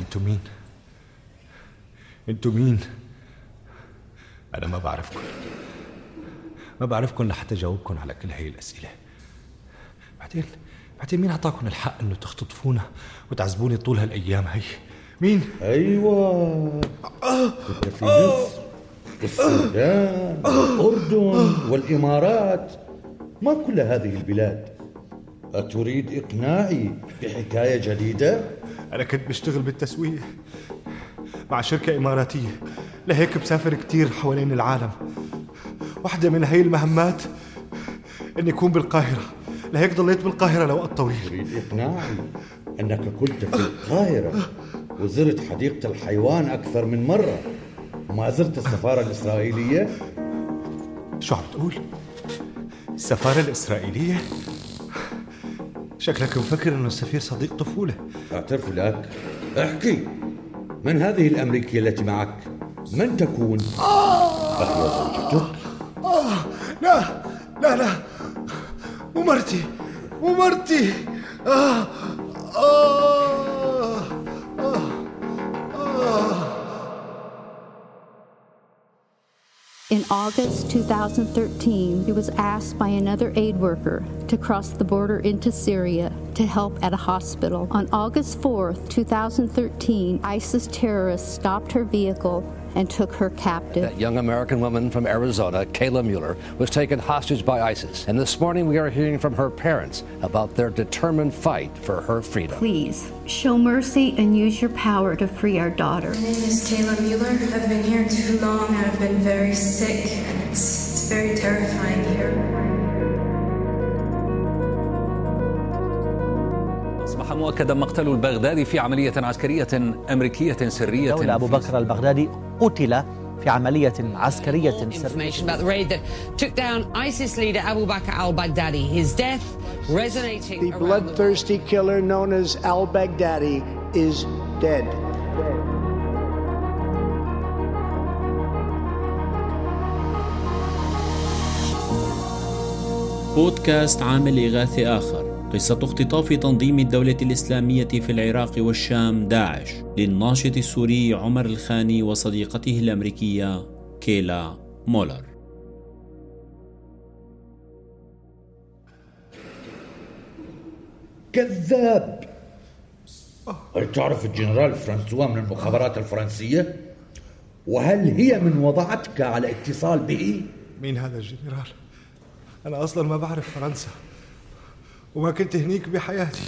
أنتوا مين؟ أنتوا مين؟ أنا ما بعرفكم. ما بعرفكم لحتى جاوبكم على كل هي الأسئلة. بعدين بعدين مين أعطاكم الحق إنه تختطفونا وتعذبوني طول هالأيام هي؟ مين؟ أيوه. انت في مصر والسودان والأردن والإمارات. ما كل هذه البلاد. أتريد إقناعي بحكاية جديدة؟ أنا كنت بشتغل بالتسويق مع شركة إماراتية. لهيك بسافر كتير حوالين العالم. واحدة من هي المهمات إني أكون بالقاهرة. لهيك ضليت بالقاهرة لوقت طويل. أريد إقناعي أنك كنت في القاهرة. وزرت حديقة الحيوان أكثر من مرة. وما زرت السفارة الإسرائيلية؟ شو عم تقول؟ السفارة الإسرائيلية؟ شكلك مفكر انه السفير صديق طفولة. أعترف لك. أحكي. من هذه الأمريكية التي معك؟ من تكون؟ آه! أهي زوجتك آه! لا لا لا. ومرتي ومرتي آه آه! August 2013, he was asked by another aid worker to cross the border into Syria to help at a hospital. On August 4, 2013, ISIS terrorists stopped her vehicle and took her captive. That young American woman from Arizona, Kayla Mueller, was taken hostage by ISIS. And this morning we are hearing from her parents about their determined fight for her freedom. Please show mercy and use your power to free our daughter. My name is Kayla Mueller. I've been here too long. I've been very sick, and it's, it's very terrifying here. مؤكدا مقتل البغدادي في عملية عسكرية أمريكية سرية دولة أبو بكر البغدادي قتل في عملية عسكرية سرية. بودكاست عامل إغاثة آخر. قصة اختطاف تنظيم الدولة الإسلامية في العراق والشام داعش للناشط السوري عمر الخاني وصديقته الأمريكية كيلا مولر كذاب هل تعرف الجنرال فرانسوا من المخابرات الفرنسية؟ وهل هي من وضعتك على اتصال به؟ مين هذا الجنرال؟ أنا أصلا ما بعرف فرنسا وما كنت هنيك بحياتي.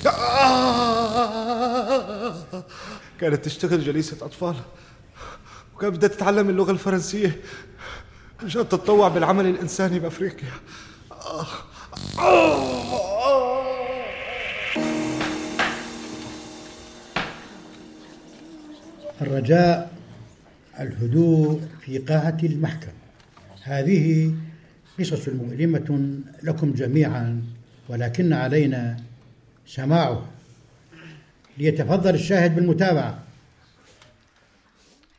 كانت تشتغل جليسة أطفال. وكانت بدها تتعلم اللغة الفرنسية. مشان تتطوع بالعمل الإنساني بأفريقيا. الرجاء الهدوء في قاعة المحكمة. هذه قصص مؤلمة لكم جميعا. ولكن علينا سماعه ليتفضل الشاهد بالمتابعة.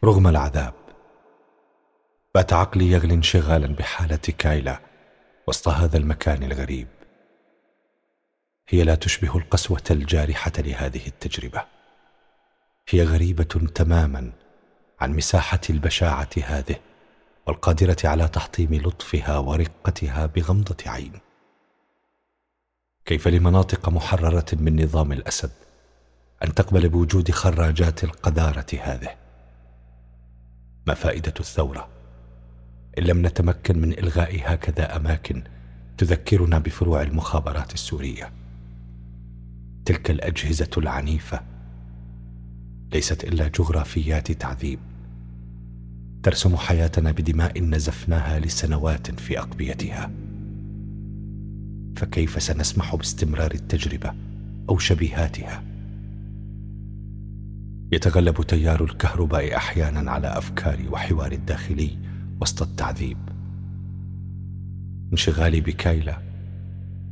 رغم العذاب بات عقلي يغلي انشغالا بحالة كايلا وسط هذا المكان الغريب. هي لا تشبه القسوة الجارحة لهذه التجربة. هي غريبة تماما عن مساحة البشاعة هذه والقادرة على تحطيم لطفها ورقتها بغمضة عين. كيف لمناطق محررة من نظام الأسد أن تقبل بوجود خراجات القذارة هذه؟ ما فائدة الثورة؟ إن لم نتمكن من إلغاء هكذا أماكن تذكرنا بفروع المخابرات السورية. تلك الأجهزة العنيفة ليست إلا جغرافيات تعذيب ترسم حياتنا بدماء نزفناها لسنوات في أقبيتها. فكيف سنسمح باستمرار التجربة أو شبيهاتها؟ يتغلب تيار الكهرباء أحيانا على افكاري وحواري الداخلي وسط التعذيب. انشغالي بكايلا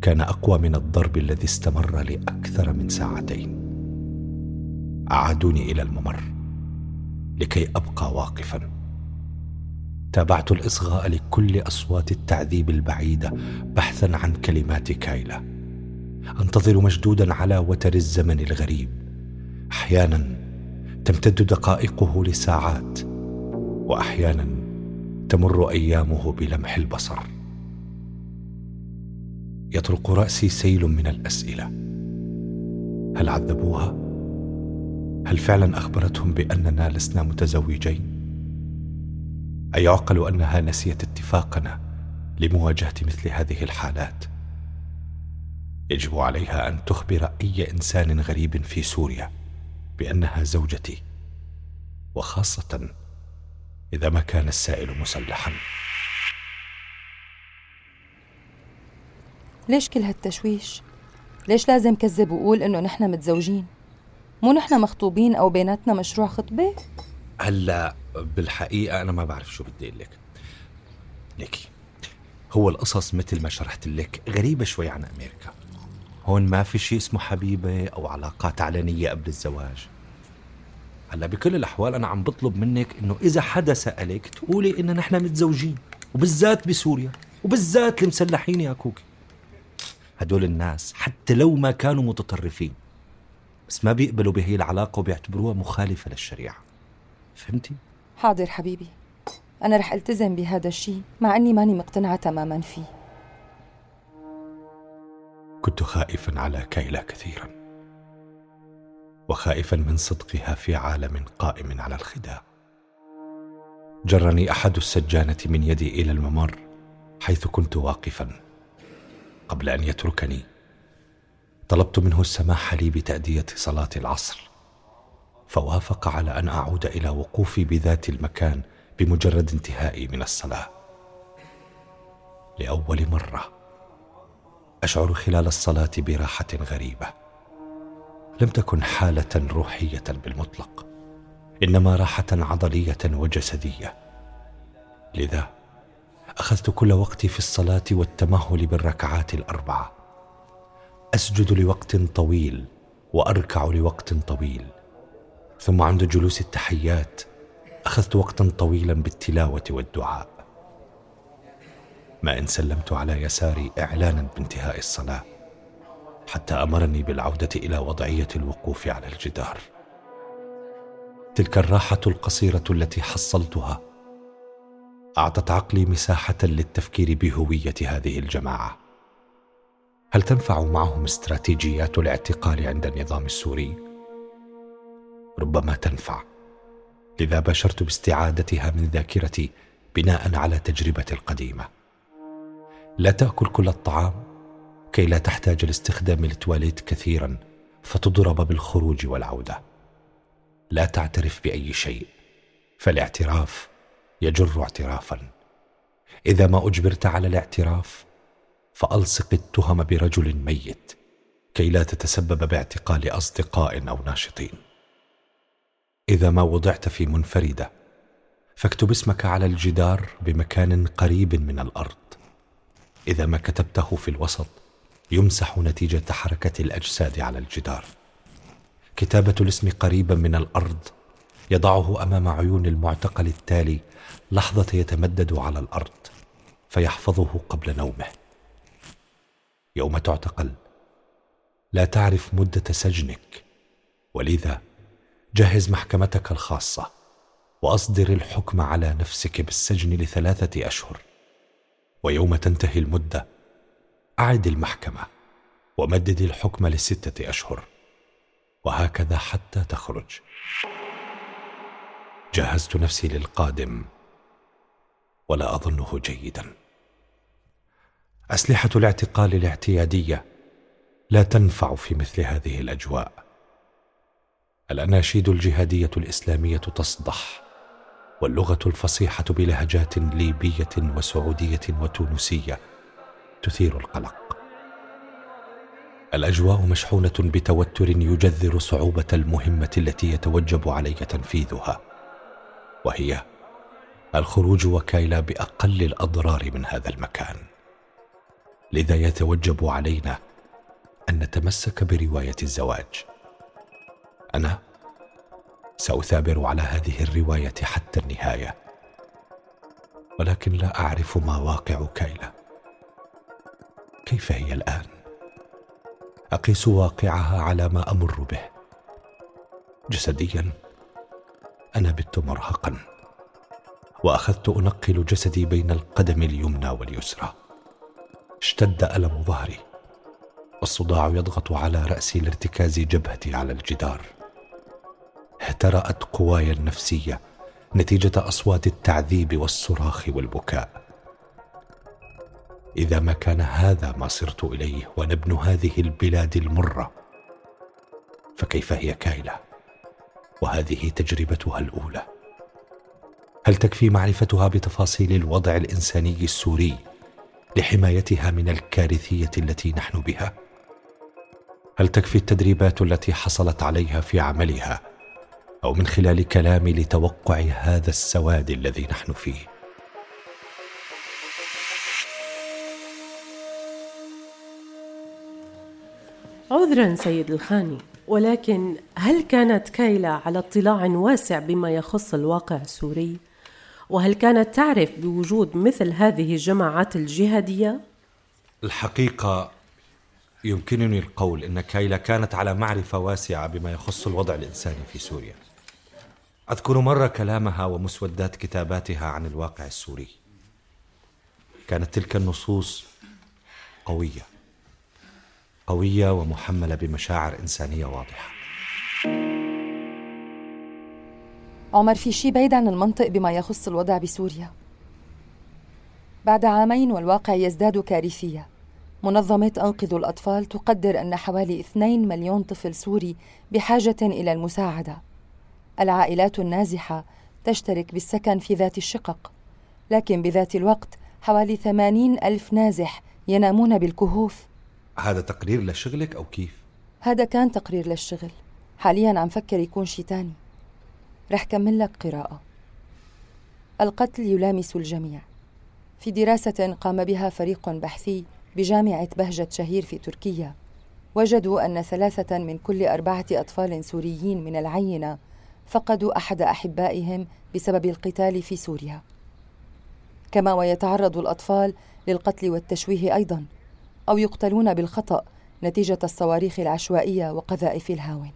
كان أقوى من الضرب الذي استمر لأكثر من ساعتين. أعادوني إلى الممر لكي أبقى واقفا. تابعت الإصغاء لكل أصوات التعذيب البعيدة بحثا عن كلمات كايلا أنتظر مشدودا على وتر الزمن الغريب. أحيانا تمتد دقائقه لساعات واحيانا تمر أيامه بلمح البصر. يطرق رأسي سيل من الأسئلة. هل عذبوها؟ هل فعلا أخبرتهم بأننا لسنا متزوجين؟ أيعقل أنها نسيت اتفاقنا لمواجهة مثل هذه الحالات. يجب عليها أن تخبر أي إنسان غريب في سوريا بأنها زوجتي وخاصة إذا ما كان السائل مسلحا. ليش كل هالتشويش؟ ليش لازم كذب وقول إنه نحن متزوجين؟ مو نحن مخطوبين أو بيناتنا مشروع خطبة؟ هلا بالحقيقة أنا ما بعرف شو بدي لك. ليكي هو القصص مثل ما شرحت لك غريبة شوي عن أمريكا. هون ما في شيء اسمه حبيبة أو علاقات علنية قبل الزواج. هلا بكل الأحوال أنا عم بطلب منك إنه إذا حدا سألك تقولي انه نحن متزوجين وبالذات بسوريا وبالذات المسلحين يا كوكي. هدول الناس حتى لو ما كانوا متطرفين بس ما بيقبلوا بهي العلاقة وبيعتبروها مخالفة للشريعة. فهمتي؟ حاضر حبيبي. أنا رح التزم بهذا الشيء مع أني ماني مقتنعة تماما فيه. كنت خائفا على كايلا كثيرا وخائفا من صدقها في عالم قائم على الخداع. جرني أحد السجانة من يدي إلى الممر حيث كنت واقفا قبل أن يتركني. طلبت منه السماح لي بتأدية صلاة العصر. فوافق على أن أعود إلى وقوفي بذات المكان بمجرد انتهائي من الصلاة. لأول مرة أشعر خلال الصلاة براحة غريبة. لم تكن حالة روحية بالمطلق إنما راحة عضلية وجسدية. لذا أخذت كل وقتي في الصلاة والتمهل بالركعات الأربعة. أسجد لوقت طويل وأركع لوقت طويل. ثم عند جلوس التحيات أخذت وقتا طويلا بالتلاوة والدعاء. ما إن سلمت على يساري إعلانا بانتهاء الصلاة حتى أمرني بالعودة إلى وضعية الوقوف على الجدار. تلك الراحة القصيرة التي حصلتها أعطت عقلي مساحة للتفكير بهوية هذه الجماعة. هل تنفع معهم استراتيجيات الاعتقال عند النظام السوري؟ ربما تنفع. لذا باشرت باستعادتها من ذاكرتي بناء على تجربتي القديمة. لا تأكل كل الطعام كي لا تحتاج لاستخدام التواليت كثيرا فتضرب بالخروج والعودة. لا تعترف بأي شيء فالاعتراف يجر اعترافا. إذا ما أجبرت على الاعتراف فألصق التهم برجل ميت كي لا تتسبب باعتقال أصدقاء أو ناشطين. إذا ما وضعت في منفردة فاكتب اسمك على الجدار بمكان قريب من الأرض. إذا ما كتبته في الوسط يمسح نتيجة حركة الأجساد على الجدار. كتابة الاسم قريبا من الأرض يضعه أمام عيون المعتقل التالي لحظة يتمدد على الأرض فيحفظه قبل نومه. يوم تعتقل لا تعرف مدة سجنك ولذا جهز محكمتك الخاصة وأصدر الحكم على نفسك بالسجن لثلاثة أشهر. ويوم تنتهي المدة أعد المحكمة ومدد الحكم لستة أشهر وهكذا حتى تخرج. جهزت نفسي للقادم ولا أظنه جيدا. أسلحة الاعتقال الاعتيادية لا تنفع في مثل هذه الأجواء. الأناشيد الجهادية الإسلامية تصدح واللغة الفصيحة بلهجات ليبية وسعودية وتونسية تثير القلق. الأجواء مشحونة بتوتر يجذر صعوبة المهمة التي يتوجب علي تنفيذها وهي الخروج وكايلا بأقل الأضرار من هذا المكان. لذا يتوجب علينا أن نتمسك برواية الزواج. أنا سأثابر على هذه الرواية حتى النهاية. ولكن لا أعرف ما واقع كايلا كيف هي الآن؟ أقيس واقعها على ما أمر به. جسديا أنا بت مرهقا. وأخذت أنقل جسدي بين القدم اليمنى واليسرى. اشتد ألم ظهري. والصداع يضغط على رأسي لارتكاز جبهتي على الجدار. اهترأت قواي النفسية نتيجة أصوات التعذيب والصراخ والبكاء. إذا ما كان هذا ما صرت إليه وأنا ابن هذه البلاد المرة فكيف هي كايلة وهذه تجربتها الأولى. هل تكفي معرفتها بتفاصيل الوضع الإنساني السوري لحمايتها من الكارثية التي نحن بها؟ هل تكفي التدريبات التي حصلت عليها في عملها؟ أو من خلال كلامي لتوقع هذا السواد الذي نحن فيه. عذرا سيد الخاني ولكن هل كانت كايلا على اطلاع واسع بما يخص الواقع السوري؟ وهل كانت تعرف بوجود مثل هذه الجماعات الجهادية؟ الحقيقة يمكنني القول إن كايلا كانت على معرفة واسعة بما يخص الوضع الإنساني في سوريا. أذكر مرة كلامها ومسودات كتاباتها عن الواقع السوري. كانت تلك النصوص قوية. قوية ومحملة بمشاعر إنسانية واضحة. عمر في شي بعيد عن المنطق بما يخص الوضع بسوريا. بعد عامين والواقع يزداد كارثية. منظمة أنقذوا الأطفال تقدر أن حوالي 2 مليون طفل سوري بحاجة إلى المساعدة. العائلات النازحة تشترك بالسكن في ذات الشقق، لكن بذات الوقت حوالي 80 ألف نازح ينامون بالكهوف. هذا تقرير لشغلك أو كيف؟ هذا كان تقرير للشغل، حاليا عم فكر يكون شي تاني. رح كمل لك قراءة. القتل يلامس الجميع. في دراسة قام بها فريق بحثي بجامعة بهجة شهير في تركيا وجدوا أن ثلاثة من كل أربعة أطفال سوريين من العينة فقدوا أحد أحبائهم بسبب القتال في سوريا. كما ويتعرض الأطفال للقتل والتشويه أيضا أو يقتلون بالخطأ نتيجة الصواريخ العشوائية وقذائف الهاون.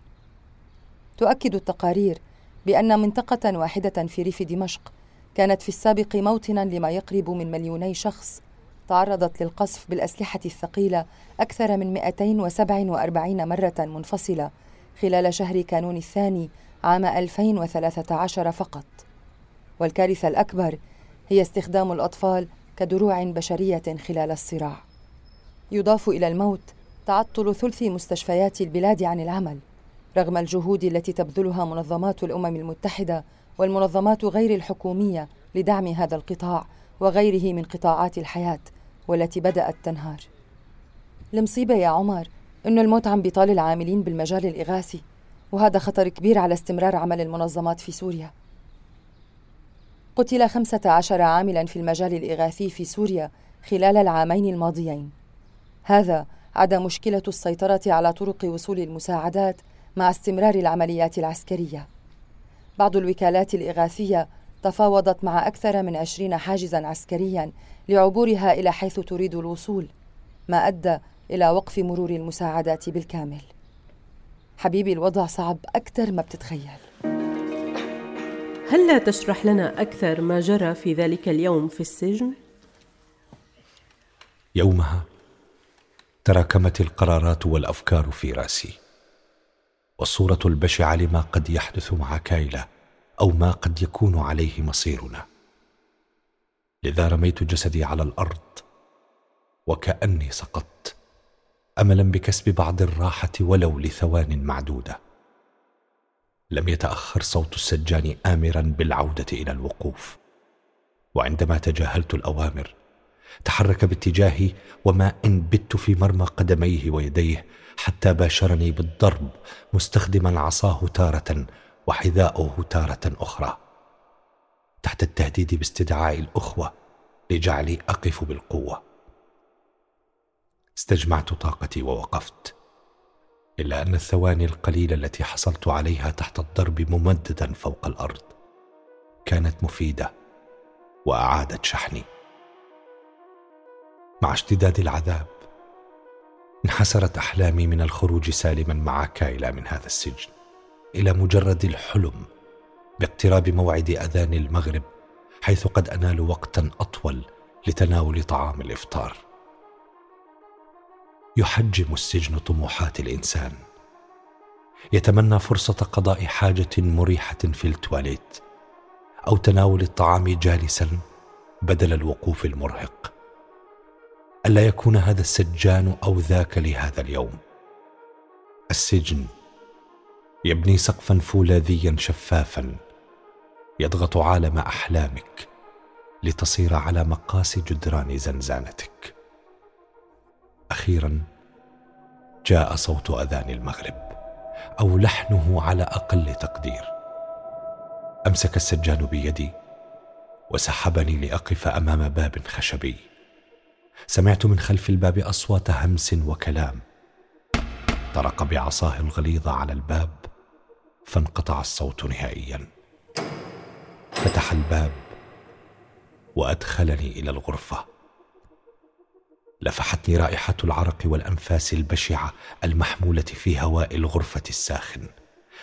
تؤكد التقارير بأن منطقة واحدة في ريف دمشق كانت في السابق موطنا لما يقرب من مليوني شخص تعرضت للقصف بالأسلحة الثقيلة أكثر من 247 مرة منفصلة خلال شهر كانون الثاني عام 2013 فقط. والكارثة الأكبر هي استخدام الأطفال كدروع بشرية خلال الصراع. يضاف إلى الموت تعطل ثلث مستشفيات البلاد عن العمل رغم الجهود التي تبذلها منظمات الأمم المتحدة والمنظمات غير الحكومية لدعم هذا القطاع وغيره من قطاعات الحياة والتي بدأت تنهار. المصيبة يا عمر إنه الموت عم بيطال العاملين بالمجال الإغاثي. وهذا خطر كبير على استمرار عمل المنظمات في سوريا. قتل خمسة عشر عاملا في المجال الإغاثي في سوريا خلال العامين الماضيين. هذا عدا مشكلة السيطرة على طرق وصول المساعدات مع استمرار العمليات العسكرية. بعض الوكالات الإغاثية تفاوضت مع أكثر من عشرين حاجزا عسكريا لعبورها إلى حيث تريد الوصول ما أدى إلى وقف مرور المساعدات بالكامل. حبيبي الوضع صعب أكثر ما بتتخيل. هل لا تشرح لنا أكثر ما جرى في ذلك اليوم في السجن؟ يومها تراكمت القرارات والأفكار في رأسي والصورة البشعة لما قد يحدث مع كايلا أو ما قد يكون عليه مصيرنا. لذا رميت جسدي على الأرض وكأني سقطت. املا بكسب بعض الراحة ولو لثوان معدودة. لم يتأخر صوت السجان امرا بالعودة إلى الوقوف. وعندما تجاهلت الأوامر تحرك باتجاهي وما إن بت في مرمى قدميه ويديه حتى باشرني بالضرب مستخدما عصاه تارة وحذاؤه تارة أخرى. تحت التهديد باستدعاء الأخوة لجعلي أقف بالقوة. استجمعت طاقتي ووقفت. إلا أن الثواني القليلة التي حصلت عليها تحت الضرب ممددا فوق الأرض كانت مفيدة وأعادت شحني. مع اشتداد العذاب انحسرت أحلامي من الخروج سالما مع كايلا من هذا السجن إلى مجرد الحلم باقتراب موعد أذان المغرب حيث قد انالوا وقتا أطول لتناول طعام الإفطار. يحجم السجن طموحات الإنسان. يتمنى فرصة قضاء حاجة مريحة في التواليت أو تناول الطعام جالسا بدل الوقوف المرهق. ألا يكون هذا السجان أو ذاك لهذا اليوم؟ السجن يبني سقفا فولاذيا شفافا يضغط عالم أحلامك لتصير على مقاس جدران زنزانتك. أخيرا جاء صوت أذان المغرب أو لحنه على أقل تقدير. أمسك السجان بيدي وسحبني لأقف أمام باب خشبي. سمعت من خلف الباب أصوات همس وكلام. طرق بعصاه الغليظه على الباب فانقطع الصوت نهائيا. فتح الباب وأدخلني إلى الغرفة. لفحتني رائحة العرق والأنفاس البشعة المحمولة في هواء الغرفة الساخن.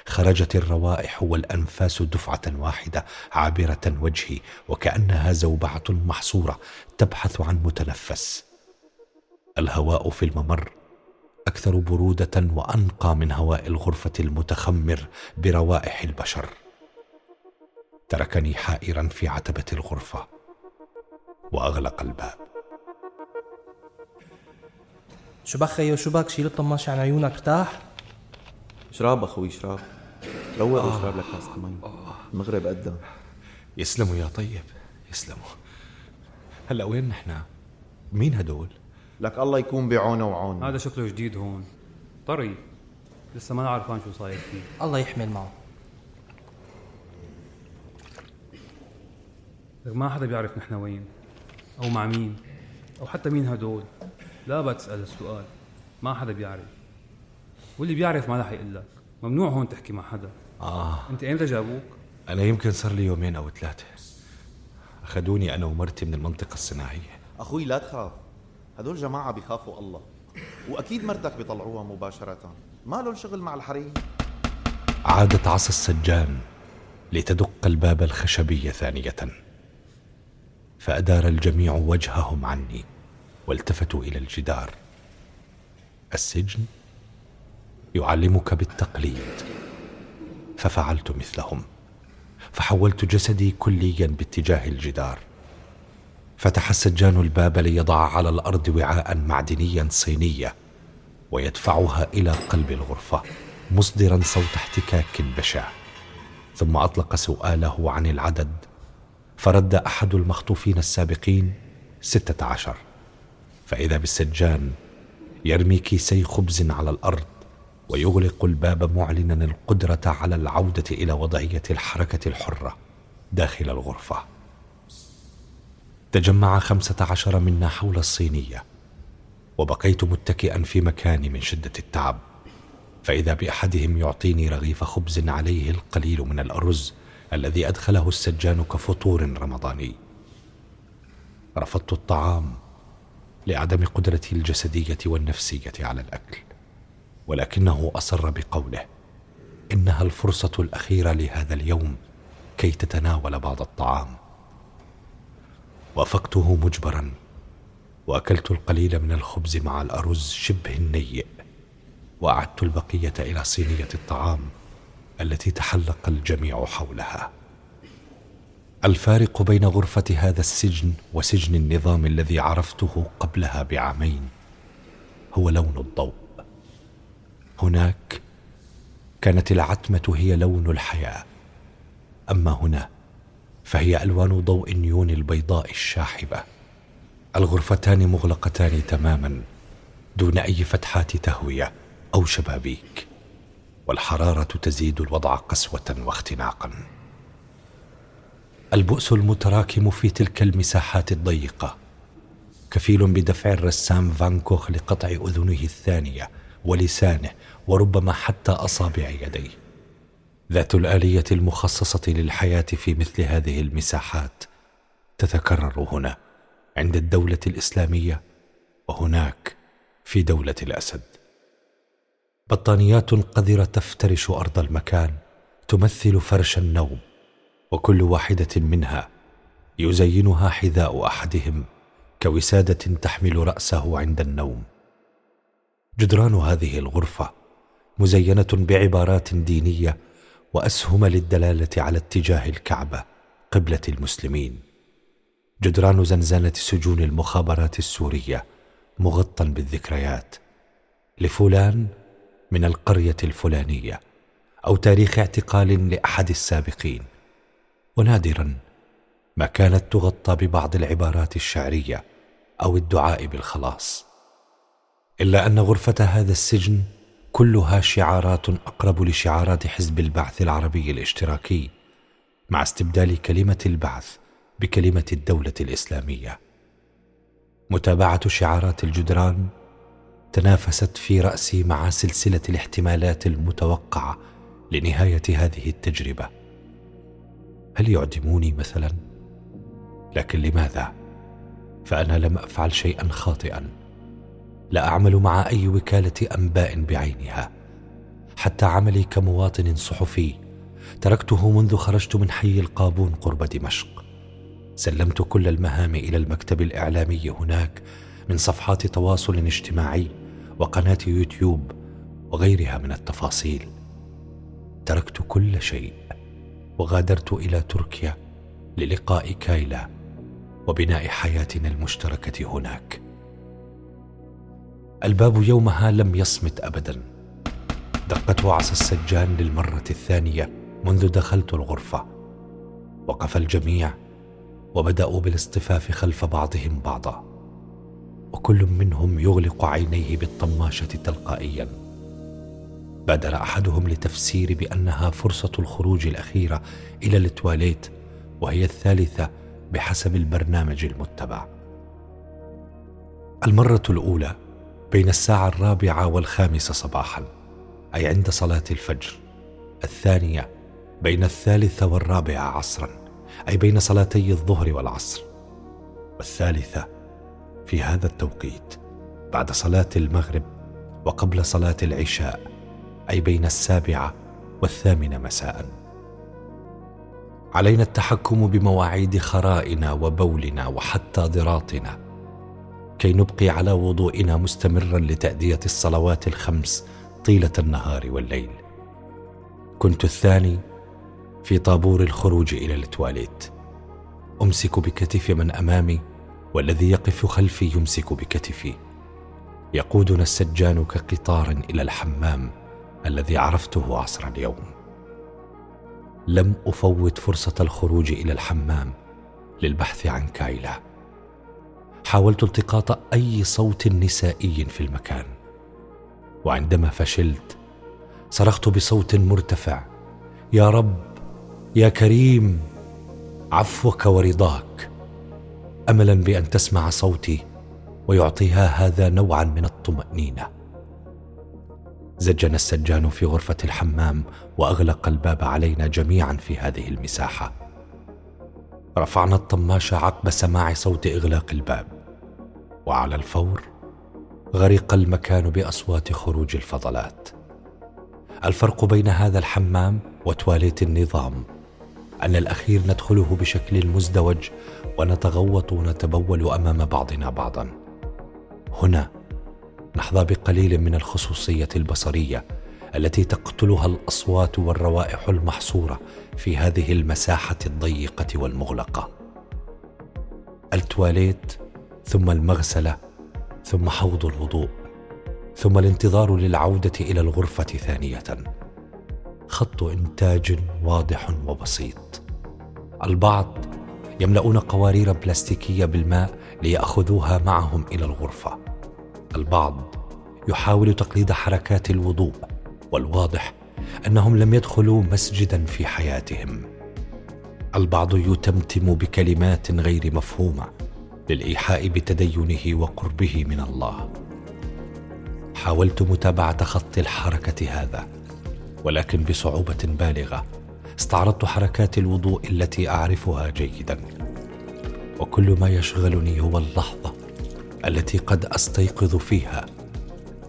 خرجت الروائح والأنفاس دفعة واحدة عابرة وجهي وكأنها زوبعة محصورة تبحث عن متنفس. الهواء في الممر أكثر برودة وأنقى من هواء الغرفة المتخمر بروائح البشر. تركني حائرا في عتبة الغرفة وأغلق الباب. شو بك خيو شو بك شيل الطماش عن عيونك ارتاح. شراب أخوي شراب روق آه. وشرب لك كاسة مي. المغرب قدام يسلموا يا طيب يسلموا. هلا وين نحن؟ مين هدول؟ لك الله يكون بعونه وعونه. هذا شكله جديد هون. طري لسه ما عارفان شو صاير فيه. الله يحمل معه لك ما حدا بيعرف نحن وين أو مع مين. أو حتى مين هدول؟ لا بتسأل السؤال ما حدا بيعرف. واللي بيعرف ما رح يقول لك ممنوع هون تحكي مع حدا. آه. أنت إمتى جابوك؟ أنا يمكن صار لي يومين أو ثلاثة. أخذوني أنا ومرتي من المنطقة الصناعية. أخوي لا تخاف. هدول جماعة بيخافوا الله. وأكيد مرتك بيطلعوها مباشرة. ما لهم شغل مع الحريم. عادت عصا السجان لتدق الباب الخشبي ثانية. فأدار الجميع وجههم عني والتفتوا إلى الجدار. السجن يعلمك بالتقليد. ففعلت مثلهم. فحولت جسدي كليا باتجاه الجدار. فتح السجان الباب ليضع على الأرض وعاء معدنيا صينية ويدفعها إلى قلب الغرفة مصدرا صوت احتكاك بشع ثم أطلق سؤاله عن العدد فرد أحد المخطوفين السابقين ستة عشر. فإذا بالسجان يرمي كيسي خبز على الأرض ويغلق الباب معلنا القدرة على العودة إلى وضعية الحركة الحرة داخل الغرفة. تجمع خمسة عشر منا حول الصينية وبقيت متكئا في مكاني من شدة التعب. فإذا بأحدهم يعطيني رغيف خبز عليه القليل من الأرز الذي أدخله السجان كفطور رمضاني. رفضت الطعام لعدم قدرتي الجسدية والنفسية على الأكل ولكنه أصر بقوله إنها الفرصة الأخيرة لهذا اليوم كي تتناول بعض الطعام. وافقته مجبرا وأكلت القليل من الخبز مع الأرز شبه النيء وأعدت البقية إلى صينية الطعام. التي تحلق الجميع حولها. الفارق بين غرفة هذا السجن وسجن النظام الذي عرفته قبلها بعامين هو لون الضوء. هناك كانت العتمة هي لون الحياة. أما هنا فهي ألوان ضوء النيون البيضاء الشاحبة. الغرفتان مغلقتان تماما دون أي فتحات تهوية أو شبابيك. والحرارة تزيد الوضع قسوة واختناقا. البؤس المتراكم في تلك المساحات الضيقة كفيل بدفع الرسام فان كوخ لقطع أذنه الثانية ولسانه وربما حتى أصابع يديه. ذات الآلية المخصصة للحياة في مثل هذه المساحات تتكرر هنا عند الدولة الإسلامية وهناك في دولة الأسد. بطانيات قذرة تفترش أرض المكان تمثل فرش النوم وكل واحدة منها يزينها حذاء أحدهم كوسادة تحمل رأسه عند النوم. جدران هذه الغرفة مزينة بعبارات دينية وأسهم للدلالة على اتجاه الكعبة قبلة المسلمين. جدران زنزانة سجون المخابرات السورية مغطى بالذكريات. لفلان من القرية الفلانية أو تاريخ اعتقال لأحد السابقين. ونادرا ما كانت تغطى ببعض العبارات الشعرية أو الدعاء بالخلاص. إلا أن غرفة هذا السجن كلها شعارات أقرب لشعارات حزب البعث العربي الاشتراكي مع استبدال كلمة البعث بكلمة الدولة الإسلامية. متابعة شعارات الجدران تنافست في رأسي مع سلسلة الاحتمالات المتوقعة لنهاية هذه التجربة. هل يعدموني مثلا؟ لكن لماذا؟ فأنا لم أفعل شيئا خاطئا. لا أعمل مع أي وكالة أنباء بعينها. حتى عملي كمواطن صحفي تركته منذ خرجت من حي القابون قرب دمشق. سلمت كل المهام إلى المكتب الإعلامي هناك من صفحات تواصل اجتماعي. وقناة يوتيوب وغيرها من التفاصيل. تركت كل شيء وغادرت إلى تركيا للقاء كايلا وبناء حياتنا المشتركة هناك. الباب يومها لم يصمت ابدا. دقت وعص السجان للمرة الثانية منذ دخلت الغرفة. وقف الجميع وبدأوا بالاصطفاف خلف بعضهم بعضا. وكل منهم يغلق عينيه بالطماشة تلقائيا. بادر أحدهم لتفسير بأنها فرصة الخروج الأخيرة إلى التواليت وهي الثالثة بحسب البرنامج المتبع. المرة الأولى بين الساعة الرابعة والخامسة صباحا أي عند صلاة الفجر. الثانية بين الثالثه والرابعه عصرا أي بين صلاتي الظهر والعصر. والثالثة في هذا التوقيت بعد صلاة المغرب وقبل صلاة العشاء أي بين السابعة والثامنة مساء. علينا التحكم بمواعيد خرائنا وبولنا وحتى ضراطنا كي نبقي على وضوئنا مستمرا لتأدية الصلوات الخمس طيلة النهار والليل. كنت الثاني في طابور الخروج إلى التواليت. أمسك بكتف من أمامي والذي يقف خلفي يمسك بكتفي. يقودنا السجان كقطار إلى الحمام الذي عرفته عصر اليوم. لم أفوت فرصة الخروج إلى الحمام للبحث عن كايلا. حاولت التقاط أي صوت نسائي في المكان. وعندما فشلت صرخت بصوت مرتفع يا رب يا كريم عفوك ورضاك. املا بأن تسمع صوتي ويعطيها هذا نوعا من الطمأنينة. زجنا السجان في غرفة الحمام وأغلق الباب علينا جميعا في هذه المساحة. رفعنا الطماشه عقب سماع صوت إغلاق الباب. وعلى الفور غرق المكان بأصوات خروج الفضلات. الفرق بين هذا الحمام وتواليت النظام أن الأخير ندخله بشكل مزدوج ونتغوط ونتبول أمام بعضنا بعضا. هنا نحظى بقليل من الخصوصية البصرية التي تقتلها الأصوات والروائح المحصورة في هذه المساحة الضيقة والمغلقة. التواليت ثم المغسلة ثم حوض الوضوء ثم الانتظار للعودة إلى الغرفة ثانية. خط إنتاج واضح وبسيط. البعض يملؤون قوارير بلاستيكية بالماء ليأخذوها معهم إلى الغرفة. البعض يحاول تقليد حركات الوضوء والواضح أنهم لم يدخلوا مسجدا في حياتهم. البعض يتمتم بكلمات غير مفهومة للإيحاء بتدينه وقربه من الله. حاولت متابعة خط الحركة هذا ولكن بصعوبة بالغة استعرضت حركات الوضوء التي أعرفها جيدا. وكل ما يشغلني هو اللحظة التي قد أستيقظ فيها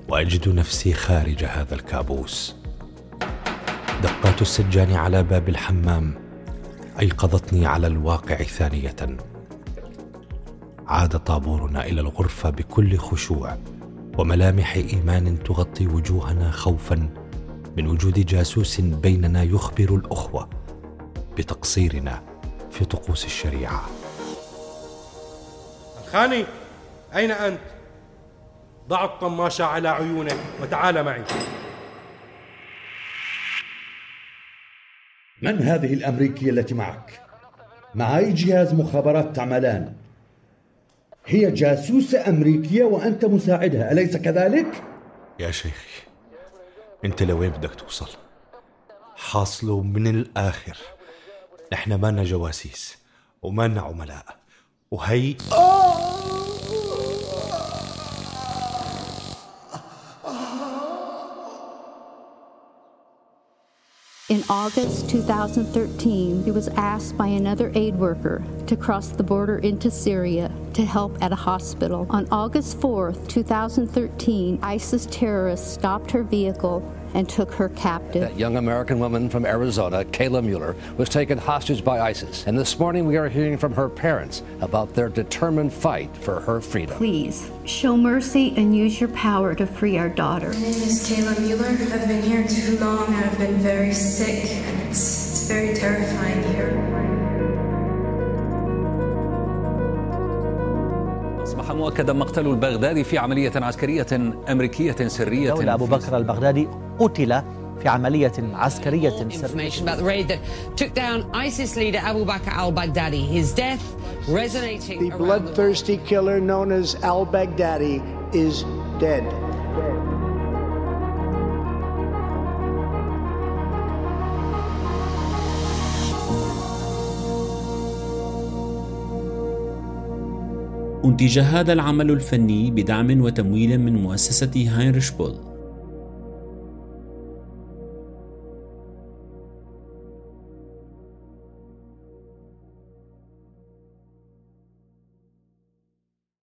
وأجد نفسي خارج هذا الكابوس. دقات السجان على باب الحمام أيقظتني على الواقع ثانية. عاد طابورنا إلى الغرفة بكل خشوع وملامح إيمان تغطي وجوهنا خوفا من وجود جاسوس بيننا يخبر الأخوة بتقصيرنا في طقوس الشريعة. الخاني أين أنت؟ ضع الطماشه على عيونك وتعال معي. من هذه الأمريكية التي معك؟ معي جهاز مخابرات تعملان. هي جاسوسة أمريكية وأنت مساعدها أليس كذلك؟ يا شيخي أنت لوين بدك توصل؟ حاصله من الآخر نحن مانا جواسيس ومانا عملاء وهي In August 2013, he was asked by another aid worker to cross the border into Syria to help at a hospital. On August 4th, 2013, ISIS terrorists stopped her vehicle and took her captive. That young American woman from Arizona, Kayla Mueller, was taken hostage by ISIS. And this morning we are hearing from her parents about their determined fight for her freedom. Please show mercy and use your power to free our daughter. My name is Kayla Mueller. I've been here too long. I've been very sick, and it's, it's very terrifying here. مؤكدا مقتل البغدادي في عملية عسكرية أمريكية سرية دولة أبو بكر البغدادي قتل في عملية عسكرية سرية. The bloodthirsty killer known as al-Baghdadi is dead. أنتج هذا العمل الفني بدعم وتمويل من مؤسسة هاينريش بول.